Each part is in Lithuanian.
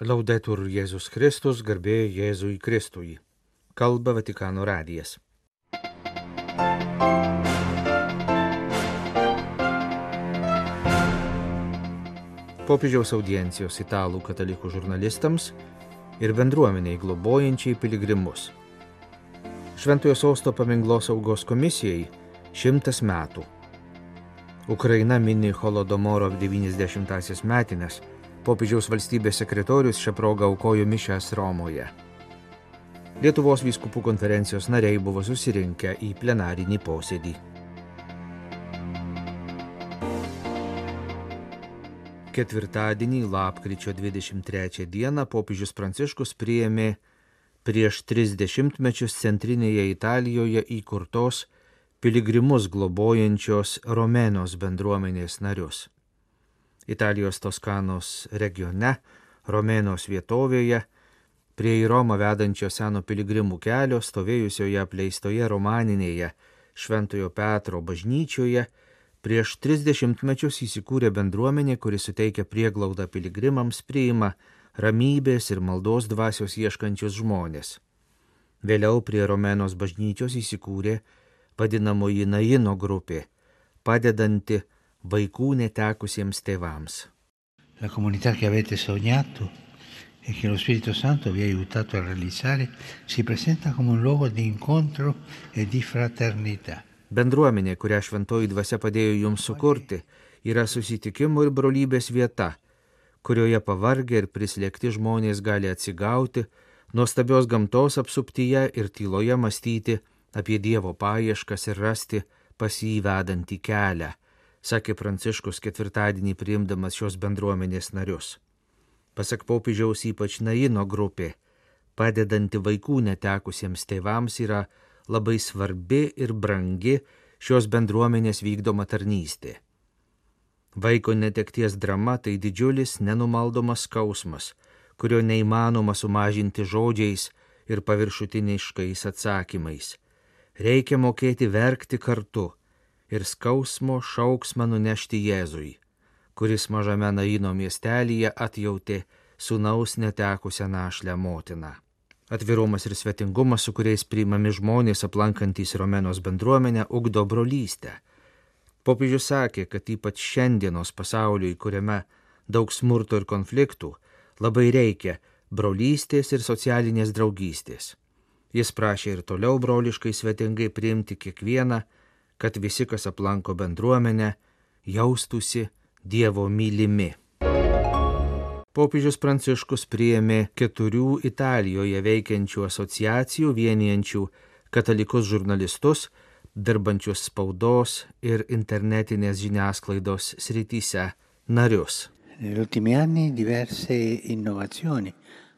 Laudetur Jėzus Kristus, garbė Jėzui Kristui. Kalba Vatikano radijas. Popiežiaus audiencijos italų katalikų žurnalistams ir bendruomeniai globojančiai piligrimus. Šventojo Sosto paminklos saugos komisijai šimtas metų. Ukraina mini Holodomoro 90-asias metinės Popiežiaus valstybės sekretorius šią progą aukojo mišęs Romoje. Lietuvos vyskupų konferencijos nariai buvo susirinkę į plenarinį posėdį. Ketvirtadienį, lapkričio 23 dieną, popiežius Pranciškus priėmė prieš 30 mečius centrinėje Italijoje įkurtos piligrimus globojančios Romenos bendruomenės narius. Italijos Toskanos regione, Romėnos vietovėje, prie į Romą vedančio seno piligrimų kelio, stovėjusioje apleistoje romaninėje Šventojo Petro bažnyčioje, prieš 30 mečius įsikūrė bendruomenė, kuri suteikia prieglaudą piligrimams, priima ramybės ir maldos dvasios ieškančius žmonės. Vėliau prie Romenos bažnyčios įsikūrė vadinamoji Naino grupė, padedanti vaikų netekusiems tėvams. La comunità che avete sognato e che lo Spirito Santo vi ha aiutato a realizzare si presenta come un luogo di incontro e di fraternità. Bendruomenė, kurią šventoji dvasia padėjo jums sukurti, yra susitikimo ir brolybės vieta, kurioje pavargę ir prislėgti žmonės gali atsigauti, nuostabios gamtos apsuptyje ir tyloje mąstyti apie Dievo paieškas ir rasti pas jį vedantį kelią sakė Pranciškus ketvirtadienį priimdamas šios bendruomenės narius. Pasak popiežiaus ypač Naino grupė, padedanti vaikų netekusiems tėvams yra labai svarbi ir brangi šios bendruomenės vykdoma tarnystė. Vaiko netekties drama tai didžiulis nenumaldomas skausmas, kurio neįmanoma sumažinti žodžiais ir paviršutiniškais atsakymais. Reikia mokėti verkti kartu ir skausmo šauksmą nunešti Jėzui, kuris mažame Naino miestelėje atjautė sunaus netekusią našlę motiną. Atvirumas ir svetingumas, su kuriais priimami žmonės aplankantys Romenos bendruomenę, ugdo brolystę. Popiežius sakė, kad ypač šiandienos pasauliui, kuriame daug smurto ir konfliktų, labai reikia brolystės ir socialinės draugystės. Jis prašė ir toliau broliškai svetingai priimti kiekvieną, kad visi, kas aplanko bendruomenę, jaustųsi Dievo mylimi. Popiežius Pranciškus priėmė keturių Italijoje veikiančių asociacijų vienijančių katalikus žurnalistus, dirbančius spaudos ir internetinės žiniasklaidos srityse narius.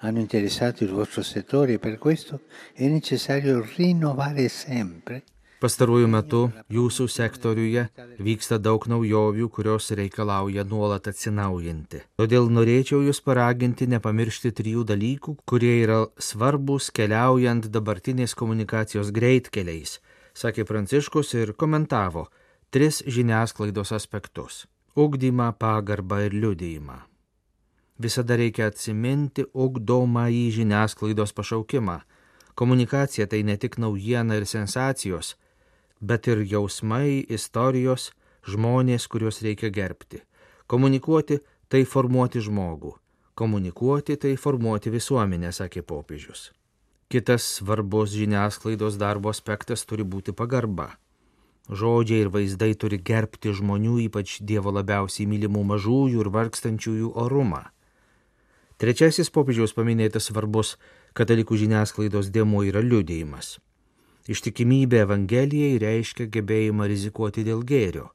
Hanno interessato il vostro settore e per questo è necessario rinnovare sempre Pastaruoju metu jūsų sektoriuje vyksta daug naujovių, kurios reikalauja nuolat atsinaujinti. Todėl norėčiau jūs paraginti nepamiršti trijų dalykų, kurie yra svarbus keliaujant dabartinės komunikacijos greitkeliais, sakė Pranciškus ir komentavo tris žiniasklaidos aspektus - ugdymą, pagarbą ir liudėjimą. Visada reikia atsiminti ugdomą į žiniasklaidos pašaukimą. Komunikacija tai ne tik naujiena ir sensacijos, bet ir jausmai, istorijos, žmonės, kuriuos reikia gerbti. Komunikuoti tai formuoti žmogų, komunikuoti tai formuoti visuomenę, sakė popiežius. Kitas svarbus žiniasklaidos darbo aspektas turi būti pagarba. Žodžiai ir vaizdai turi gerbti žmonių, ypač Dievo labiausiai mylimų mažųjų ir vargstančiųjų orumą. Trečiasis popiežiaus paminėtas svarbus katalikų žiniasklaidos dėmuo yra liudėjimas. Ištikimybė Evangelijai reiškia gebėjimą rizikuoti dėl gėrio,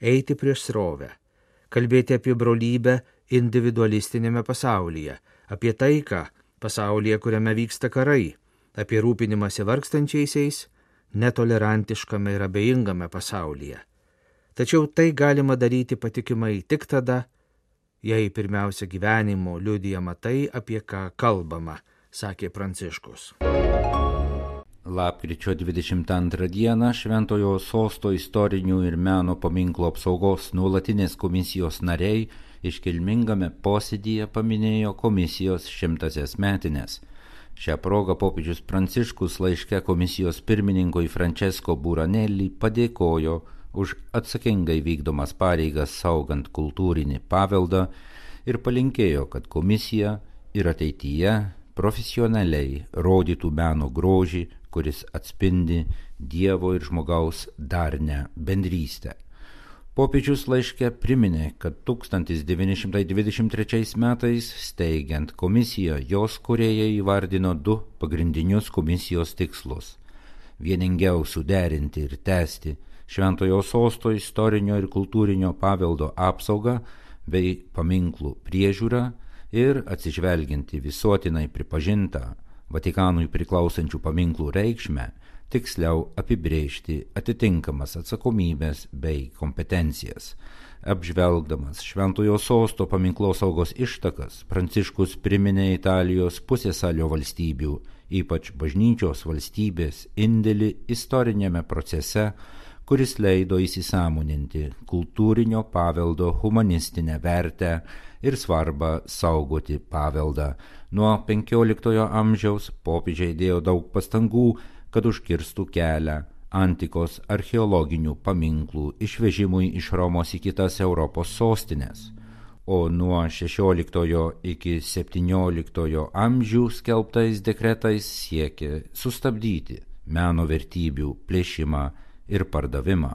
eiti prieš srovę, kalbėti apie brolybę individualistinėme pasaulyje, apie taiką pasaulyje, kuriame vyksta karai, apie rūpinimąsi vargstančiaisiais, netolerantiškame ir abejingame pasaulyje. Tačiau tai galima daryti patikimai tik tada, jei pirmiausia gyvenimo liudijama tai, apie ką kalbama, sakė Pranciškus. Lapkričio 22 dieną Šventojo sosto istorinių ir meno paminklo apsaugos nuolatinės komisijos nariai iškilmingame posėdyje paminėjo komisijos šimtasias metinės. Šią progą popiežius Pranciškus laiške komisijos pirmininkui Francesco Buranelli padėkojo už atsakingai vykdomas pareigas saugant kultūrinį paveldą ir palinkėjo, kad komisija ir ateityje profesionaliai rodytų meno grožį, kuris atspindi Dievo ir žmogaus darnę bendrystę. Popiežius laiške priminė, kad 1923 metais steigiant komisiją jos kuriejai įvardino du pagrindinius komisijos tikslus - vieningiau suderinti ir tęsti Šventojo sosto istorinio ir kultūrinio paveldo apsaugą bei paminklų priežiūrą ir atsižvelginti visuotinai pripažintą Vatikanui priklausančių paminklų reikšmę, tiksliau apibrėžti atitinkamas atsakomybės bei kompetencijas. Apžvelgdamas Šventojo sosto paminklosaugos ištakas, Pranciškus priminė Italijos pusėsalio valstybių, ypač bažnyčios valstybės, indėlį istorinėme procese, kuris leido įsisamoninti kultūrinio paveldo humanistinę vertę ir svarbą saugoti paveldą. Nuo XV amžiaus popiežiai dėjo daug pastangų, kad užkirstų kelią antikos archeologinių paminklų išvežimui iš Romos į kitas Europos sostinės, o nuo XVI iki XVII amžių skelbtais dekretais siekė sustabdyti meno vertybių plėšimą ir pardavimą.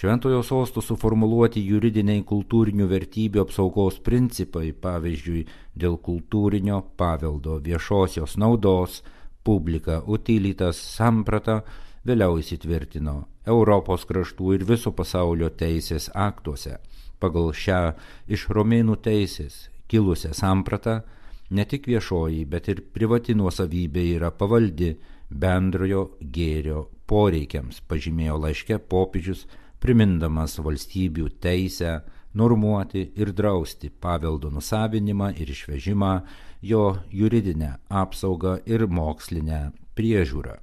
Šventojo sosto suformuluoti juridiniai kultūrinių vertybių apsaugos principai, pavyzdžiui, dėl kultūrinio paveldo viešosios naudos, publika utilitas samprata vėliau įsitvirtino Europos kraštų ir viso pasaulio teisės aktuose. Pagal šią iš romėnų teisės kilusią sampratą ne tik viešoji, bet ir privati nuosavybė yra pavaldi bendrojo gėrio poreikiams, pažymėjo laiške popiežius, primindamas valstybių teisę normuoti ir drausti paveldo nusavinimą ir išvežimą jo juridinę apsaugą ir mokslinę priežiūrą.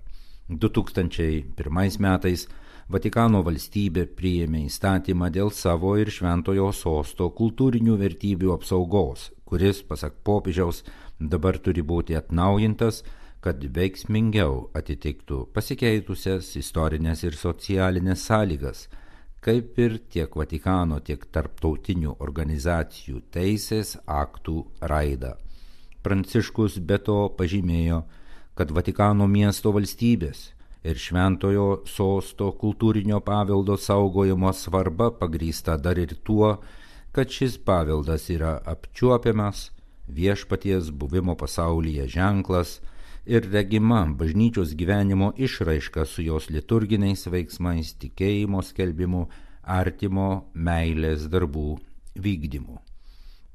2001 metais Vatikano valstybė priėmė įstatymą dėl savo ir šventojo sosto kultūrinių vertybių apsaugos, kuris, pasak popiežiaus, dabar turi būti atnaujintas, kad veiksmingiau atitiktų pasikeitusias istorinės ir socialinės sąlygas, kaip ir tiek Vatikano, tiek tarptautinių organizacijų teisės aktų raidą. Pranciškus be to pažymėjo, kad Vatikano miesto valstybės ir šventojo sosto kultūrinio paveldo saugojimo svarba pagrįsta dar ir tuo, kad šis paveldas yra apčiuopiamas, viešpaties buvimo pasaulyje ženklas ir regima bažnyčios gyvenimo išraiška su jos liturginiais veiksmais, tikėjimo skelbimu, artimo meilės darbų vykdymu.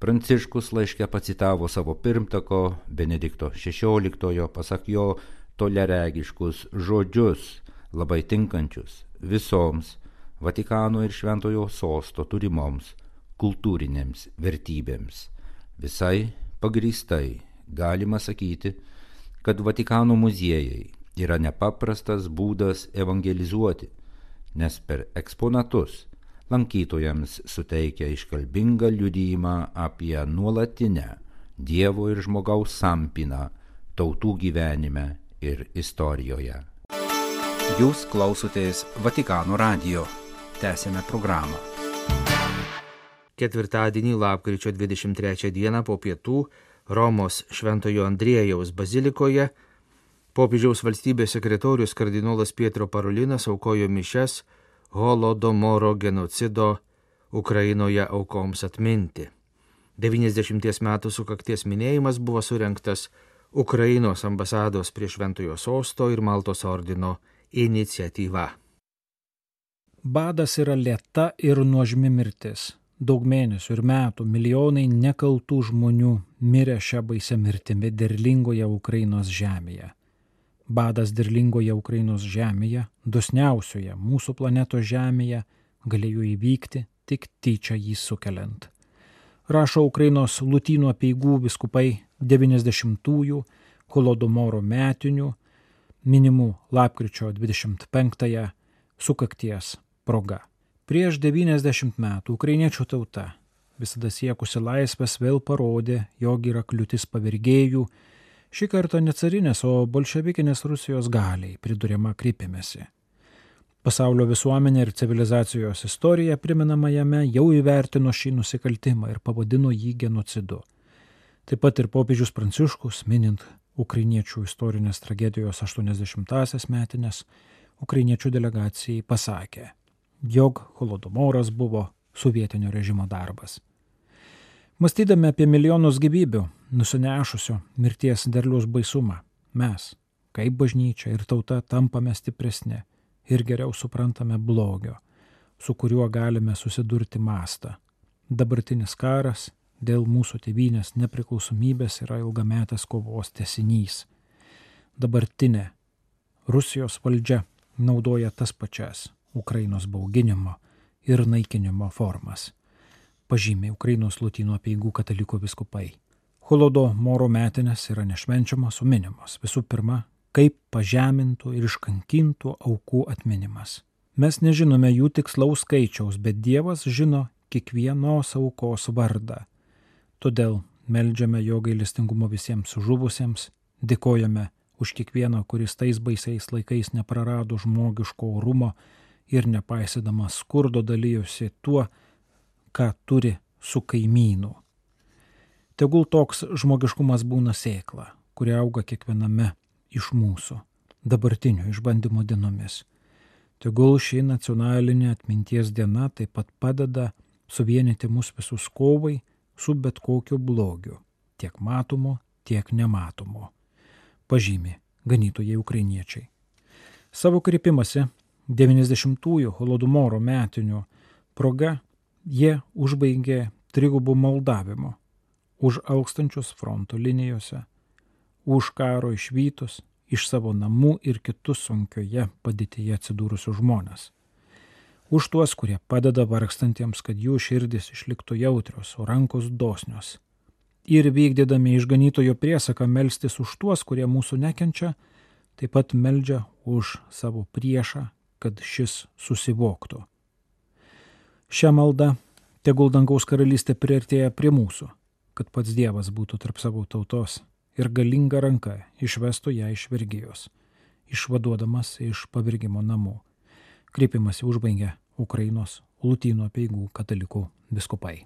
Pranciškus laiške pacitavo savo pirmtako Benedikto XVI, pasak jo, toleregiškus žodžius, labai tinkančius visoms Vatikano ir Šventojo sosto turimoms kultūrinėms vertybėms. Visai pagrįstai galima sakyti, kad Vatikano muziejai yra nepaprastas būdas evangelizuoti, nes per eksponatus lankytojams suteikia iškalbingą liudyjimą apie nuolatinę Dievo ir žmogaus sampyną tautų gyvenime ir istorijoje. Jūs klausotės Vatikano radio. Tęsėme programą. Ketvirtadienį, lapkričio 23 dieną po pietų Romos Šventojo Andriejaus bazilikoje popiežiaus valstybės sekretorius kardinolas Pietro Parolinas aukojo mišes holodomoro genocido Ukrainoje aukoms atminti. 90 metų sukakties minėjimas buvo surinktas Ukrainos ambasados prie Šventojo sosto ir Maltos ordino iniciatyva. Badas yra lėta ir nuožmi mirtis. Daug mėnesių ir metų milijonai nekaltų žmonių mirė šią baisę mirtimi derlingoje Ukrainos žemėje. Badas derlingoje Ukrainos žemėje, dosniausioje mūsų planetos žemėje, galėjo įvykti tik tyčia jį sukeliant. Rašo Ukrainos Lutynų apieigų viskupai 90-ųjų Holodomoro metinių, minimų lapkričio 25-ąją sukakties proga. Prieš 90 metų ukrainiečių tauta visada siekusi laisvės, vėl parodė, jog yra kliūtis pavirgėjų, šį kartą ne carinės, o bolševikinės Rusijos galiai, priduriama krypimėsi. Pasaulio visuomenė ir civilizacijos istorija priminama jame jau įvertino šį nusikaltimą ir pavadino jį genocidu. Taip pat ir popiežius Pranciškus, minint ukrainiečių istorinės tragedijos 80-asias metinės, ukrainiečių delegacijai pasakė, jog holodomoras buvo sovietinio režimo darbas. Mąstydami apie milijonus gyvybių, nusinešusių mirties derlius baisumą, mes, kaip bažnyčia ir tauta, tampame stipresni ir geriau suprantame blogio, su kuriuo galime susidurti mastą. Dabartinis karas dėl mūsų tėvynės nepriklausomybės yra ilgametės kovos tesinys. Dabartinė Rusijos valdžia naudoja tas pačias Ukrainos bauginimo ir naikinimo formas, pažymė Ukrainos lūtynų apieigų katalikų viskupai. Holodo moro metinės yra nešvenčiamos, o minimos visų pirma kaip pažemintų ir iškankintų aukų atminimas. Mes nežinome jų tikslaus skaičiaus, bet Dievas žino kiekvienos aukos vardą. Todėl meldžiame jo gailestingumo visiems žuvusiems, dėkojame už kiekvieną, kuris tais baisiais laikais neprarado žmogiško orumo ir nepaisydamas skurdo dalyjosi tuo, ką turi su kaimynu. Tegul toks žmogiškumas būna sėkla, kuri auga kiekviename iš mūsų dabartinių išbandymo dienomis. Tegul ši nacionalinė atminties diena taip pat padeda suvienyti mus visus kovai su bet kokiu blogiu, tiek matomu, tiek nematomu, pažymė ganytojai ukrainiečiai. Savo kreipimąsi 90-ųjų Holodomoro metinių proga jie užbaigė trigubų maldavimu už alkstančius fronto linijose, už karo išvytus iš savo namų ir kitus sunkioje padėtyje atsidūrusius žmonės. Už tuos, kurie padeda vargstantiems, kad jų širdis išliktų jautrios, o rankos dosnios. Ir vykdydami išganytojo priesaką melstis už tuos, kurie mūsų nekenčia, taip pat meldžia už savo priešą, kad šis susivoktų. Šią maldą tegul dangaus karalystė priartėja prie mūsų, kad pats Dievas būtų tarp savo tautos ir galinga ranka išvestų ją iš vergyjos, išvaduodamas iš pavirgimo namų. Kreipimasi užbaigė Ukrainos Lūtynų apieigų katalikų viskupai.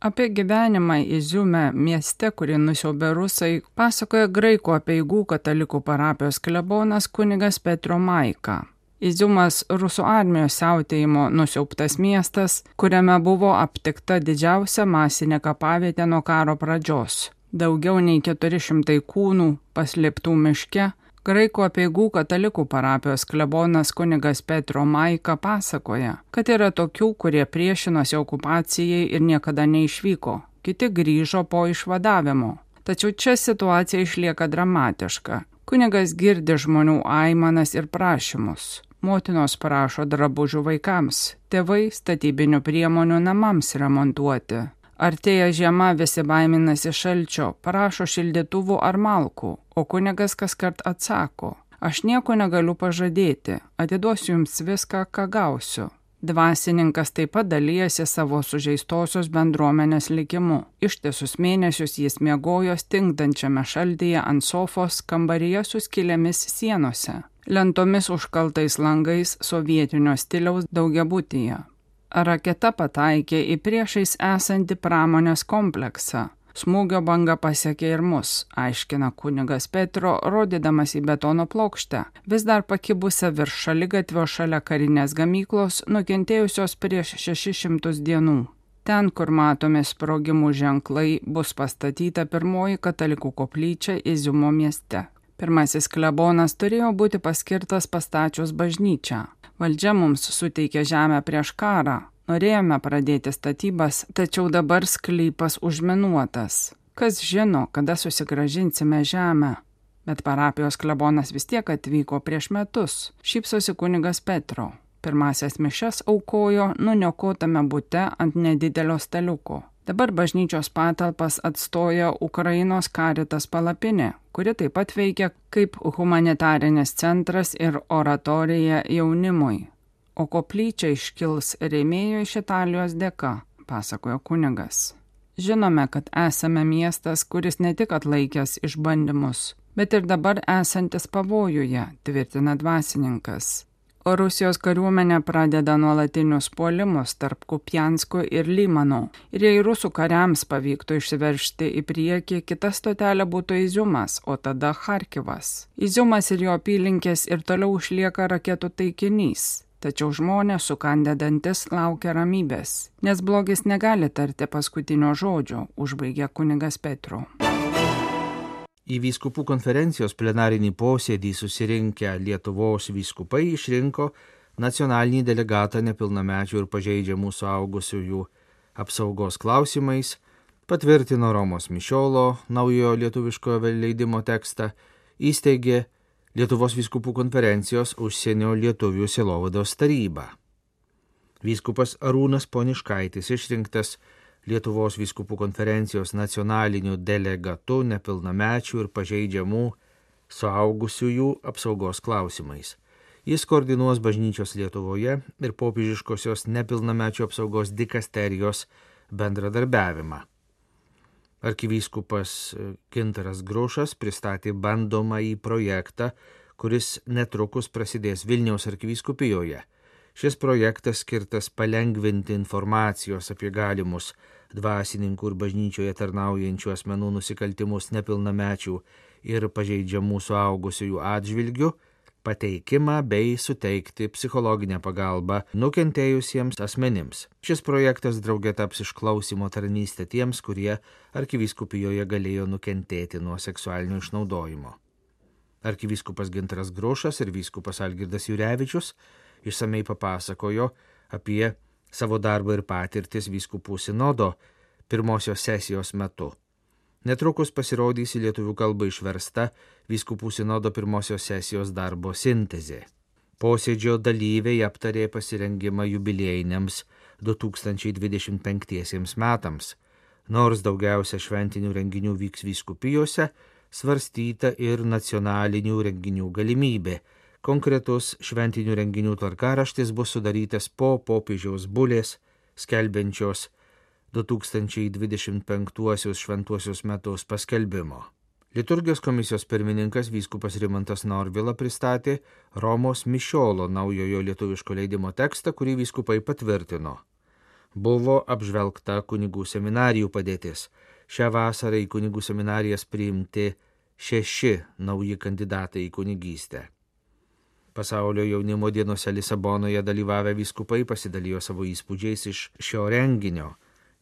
Apie gyvenimą Iziume mieste, kurį nusiaubė rusai, pasakoja graikų apieigų katalikų parapijos klebonas kunigas Petro Maika. Iziumas rusų armijos siautėjimo nusiauptas miestas, kuriame buvo aptikta didžiausia masinė kapavietė nuo karo pradžios. Daugiau nei 400 kūnų paslėptų miške Graikų apieigų katalikų parapijos klebonas kunigas Petro Maika pasakoja, kad yra tokių, kurie priešinosi okupacijai ir niekada neišvyko, kiti grįžo po išvadavimo. Tačiau čia situacija išlieka dramatiška. Kunigas girdi žmonių aimanas ir prašymus. Motinos prašo drabužių vaikams, tėvai statybinių priemonių namams remontuoti. Artėja žiema, visi baiminasi šalčio, prašo šildytuvų ar malkų, o kunigas kas kart atsako, aš nieko negaliu pažadėti, atiduosiu jums viską, ką gausiu. Dvasininkas taip pat dalyjasi savo sužeistosios bendruomenės likimu. Ištisus mėnesius jis miegojo stingdančiame šaldyje ant sofos kambaryje su skilėmis sienose, lentomis užkaltais langais sovietinio stiliaus daugiabutyje raketa pataikė į priešais esantį pramonės kompleksą. Smūgio banga pasiekė ir mus, aiškina kunigas Petro, rodydamas į betono plokštę, vis dar pakibusią virš šaligatvio šalia karinės gamyklos, nukentėjusios prieš 600 dienų. Ten, kur matomi sprogimų ženklai, bus pastatyta pirmoji katalikų koplyčia Iziumo mieste. Pirmasis klebonas turėjo būti paskirtas pastačius bažnyčią. Valdžia mums suteikė žemę prieš karą. Norėjome pradėti statybas, tačiau dabar sklypas užminuotas. Kas žino, kada susigražinsime žemę. Bet parapijos klebonas vis tiek atvyko prieš metus, šypsosi kunigas Petro. Pirmasias mišes aukojo nuniokotame bute ant nedidelio staliuko. Dabar bažnyčios patalpas atstoja Ukrainos karitas palapinė, kuri taip pat veikia kaip humanitarinis centras ir oratorija jaunimui. O koplyčia iškils rėmėjo iš Italijos dėka. pasakojo kunigas. Žinome, kad esame miestas, kuris ne tik atlaikęs išbandymus, bet ir dabar esantis pavojuje, tvirtina dvasininkas. Rusijos kariuomenė pradeda nuolatinius puolimus tarp Kupiansko ir Limano. Ir jei rusų kariams pavyktų išsiveršti į priekį, kita stotelė būtų Iziumas, o tada Harkivas. Iziumas ir jo apylinkės ir toliau išlieka raketų taikinys. Tačiau žmonės sukandę dantis laukia ramybės, nes blogis negali tarti paskutinio žodžio, užbaigė kunigas Petru. Į vyskupų konferencijos plenarinį posėdį susirinkę Lietuvos vyskupai išrinko nacionalinį delegatą nepilnamečių ir pažeidžiamų suaugusiųjų apsaugos klausimais, patvirtino Romos Mišiolo naujojo lietuviškojo leidimo tekstą, įsteigė Lietuvos vyskupų konferencijos užsienio lietuvių silovados tarybą. Vyskupas Arūnas Poniškaitis išrinktas Lietuvos vyskupų konferencijos nacionaliniu delegatu nepilnamečių ir pažeidžiamų suaugusiųjų apsaugos klausimais. Jis koordinuos bažnyčios Lietuvoje ir popiežiškosios nepilnamečių apsaugos dikasterijos bendradarbiavimą. Arkivyskupas Kintaras Grušas pristatė bandomąjį projektą, kuris netrukus prasidės Vilniaus arkivyskupijoje. Šis projektas skirtas palengvinti informacijos apie galimus dvasininkų ir bažnyčioje tarnaujančių asmenų nusikaltimus nepilnamečių ir pažeidžiamų suaugusiųjų atžvilgių, pateikimą bei suteikti psichologinę pagalbą nukentėjusiems asmenims. Šis projektas draugė taps išklausimo tarnystė tiems, kurie arkivyskupijoje galėjo nukentėti nuo seksualinio išnaudojimo. Arkivyskupas Gintaras Grošas ir vyskupas Algirdas Jurevičius išsamei papasakojo apie savo darbą ir patirtis vyskupų sinodo pirmosios sesijos metu. Netrukus pasirodys į lietuvių kalbą išversta vyskupų sinodo pirmosios sesijos darbo sintezė. Posėdžio dalyviai aptarė pasirengimą jubiliejiniams 2025 metams. Nors daugiausia šventinių renginių vyks vyskupijose, svarstyta ir nacionalinių renginių galimybė Konkretus šventinių renginių tvarkaraštis bus sudarytas po popiežiaus bulės, skelbiančios 2025 šventuosius metus paskelbimo. Liturgijos komisijos pirmininkas vyskupas Rimantas Norvila pristatė Romos Mišiolo naujojo lietuviško leidimo tekstą, kurį vyskupai patvirtino. Buvo apžvelgta kunigų seminarijų padėtis. Šią vasarą į kunigų seminarijas priimti šeši nauji kandidatai į kunigystę. Pasaulio jaunimo dienose Lisabonoje dalyvavę vyskupai pasidalijo savo įspūdžiais iš šio renginio.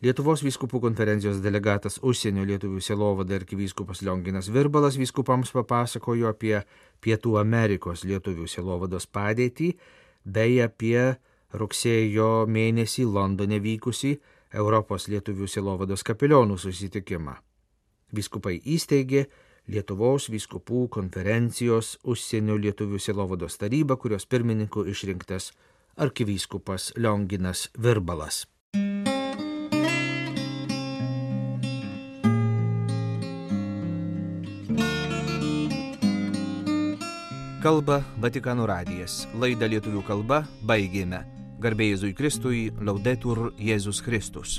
Lietuvos vyskupų konferencijos delegatas užsienio lietuvių selovada arkivyskupas Lionginas Virbalas vyskupams papasakojo apie Pietų Amerikos lietuvių selovados padėtį bei apie rugsėjo mėnesį Londone vykusi Europos lietuvių selovados kapelionų susitikimą. Vyskupai įsteigė Lietuvos vyskupų konferencijos užsienio lietuvių silovados taryba, kurios pirmininku išrinktas arkivyskupas Lionginas Virbalas. Kalba Vatikano radijas. Laidą lietuvių kalba baigėme. Garbėjai Jėzui Kristui, laudetur Jėzus Kristus.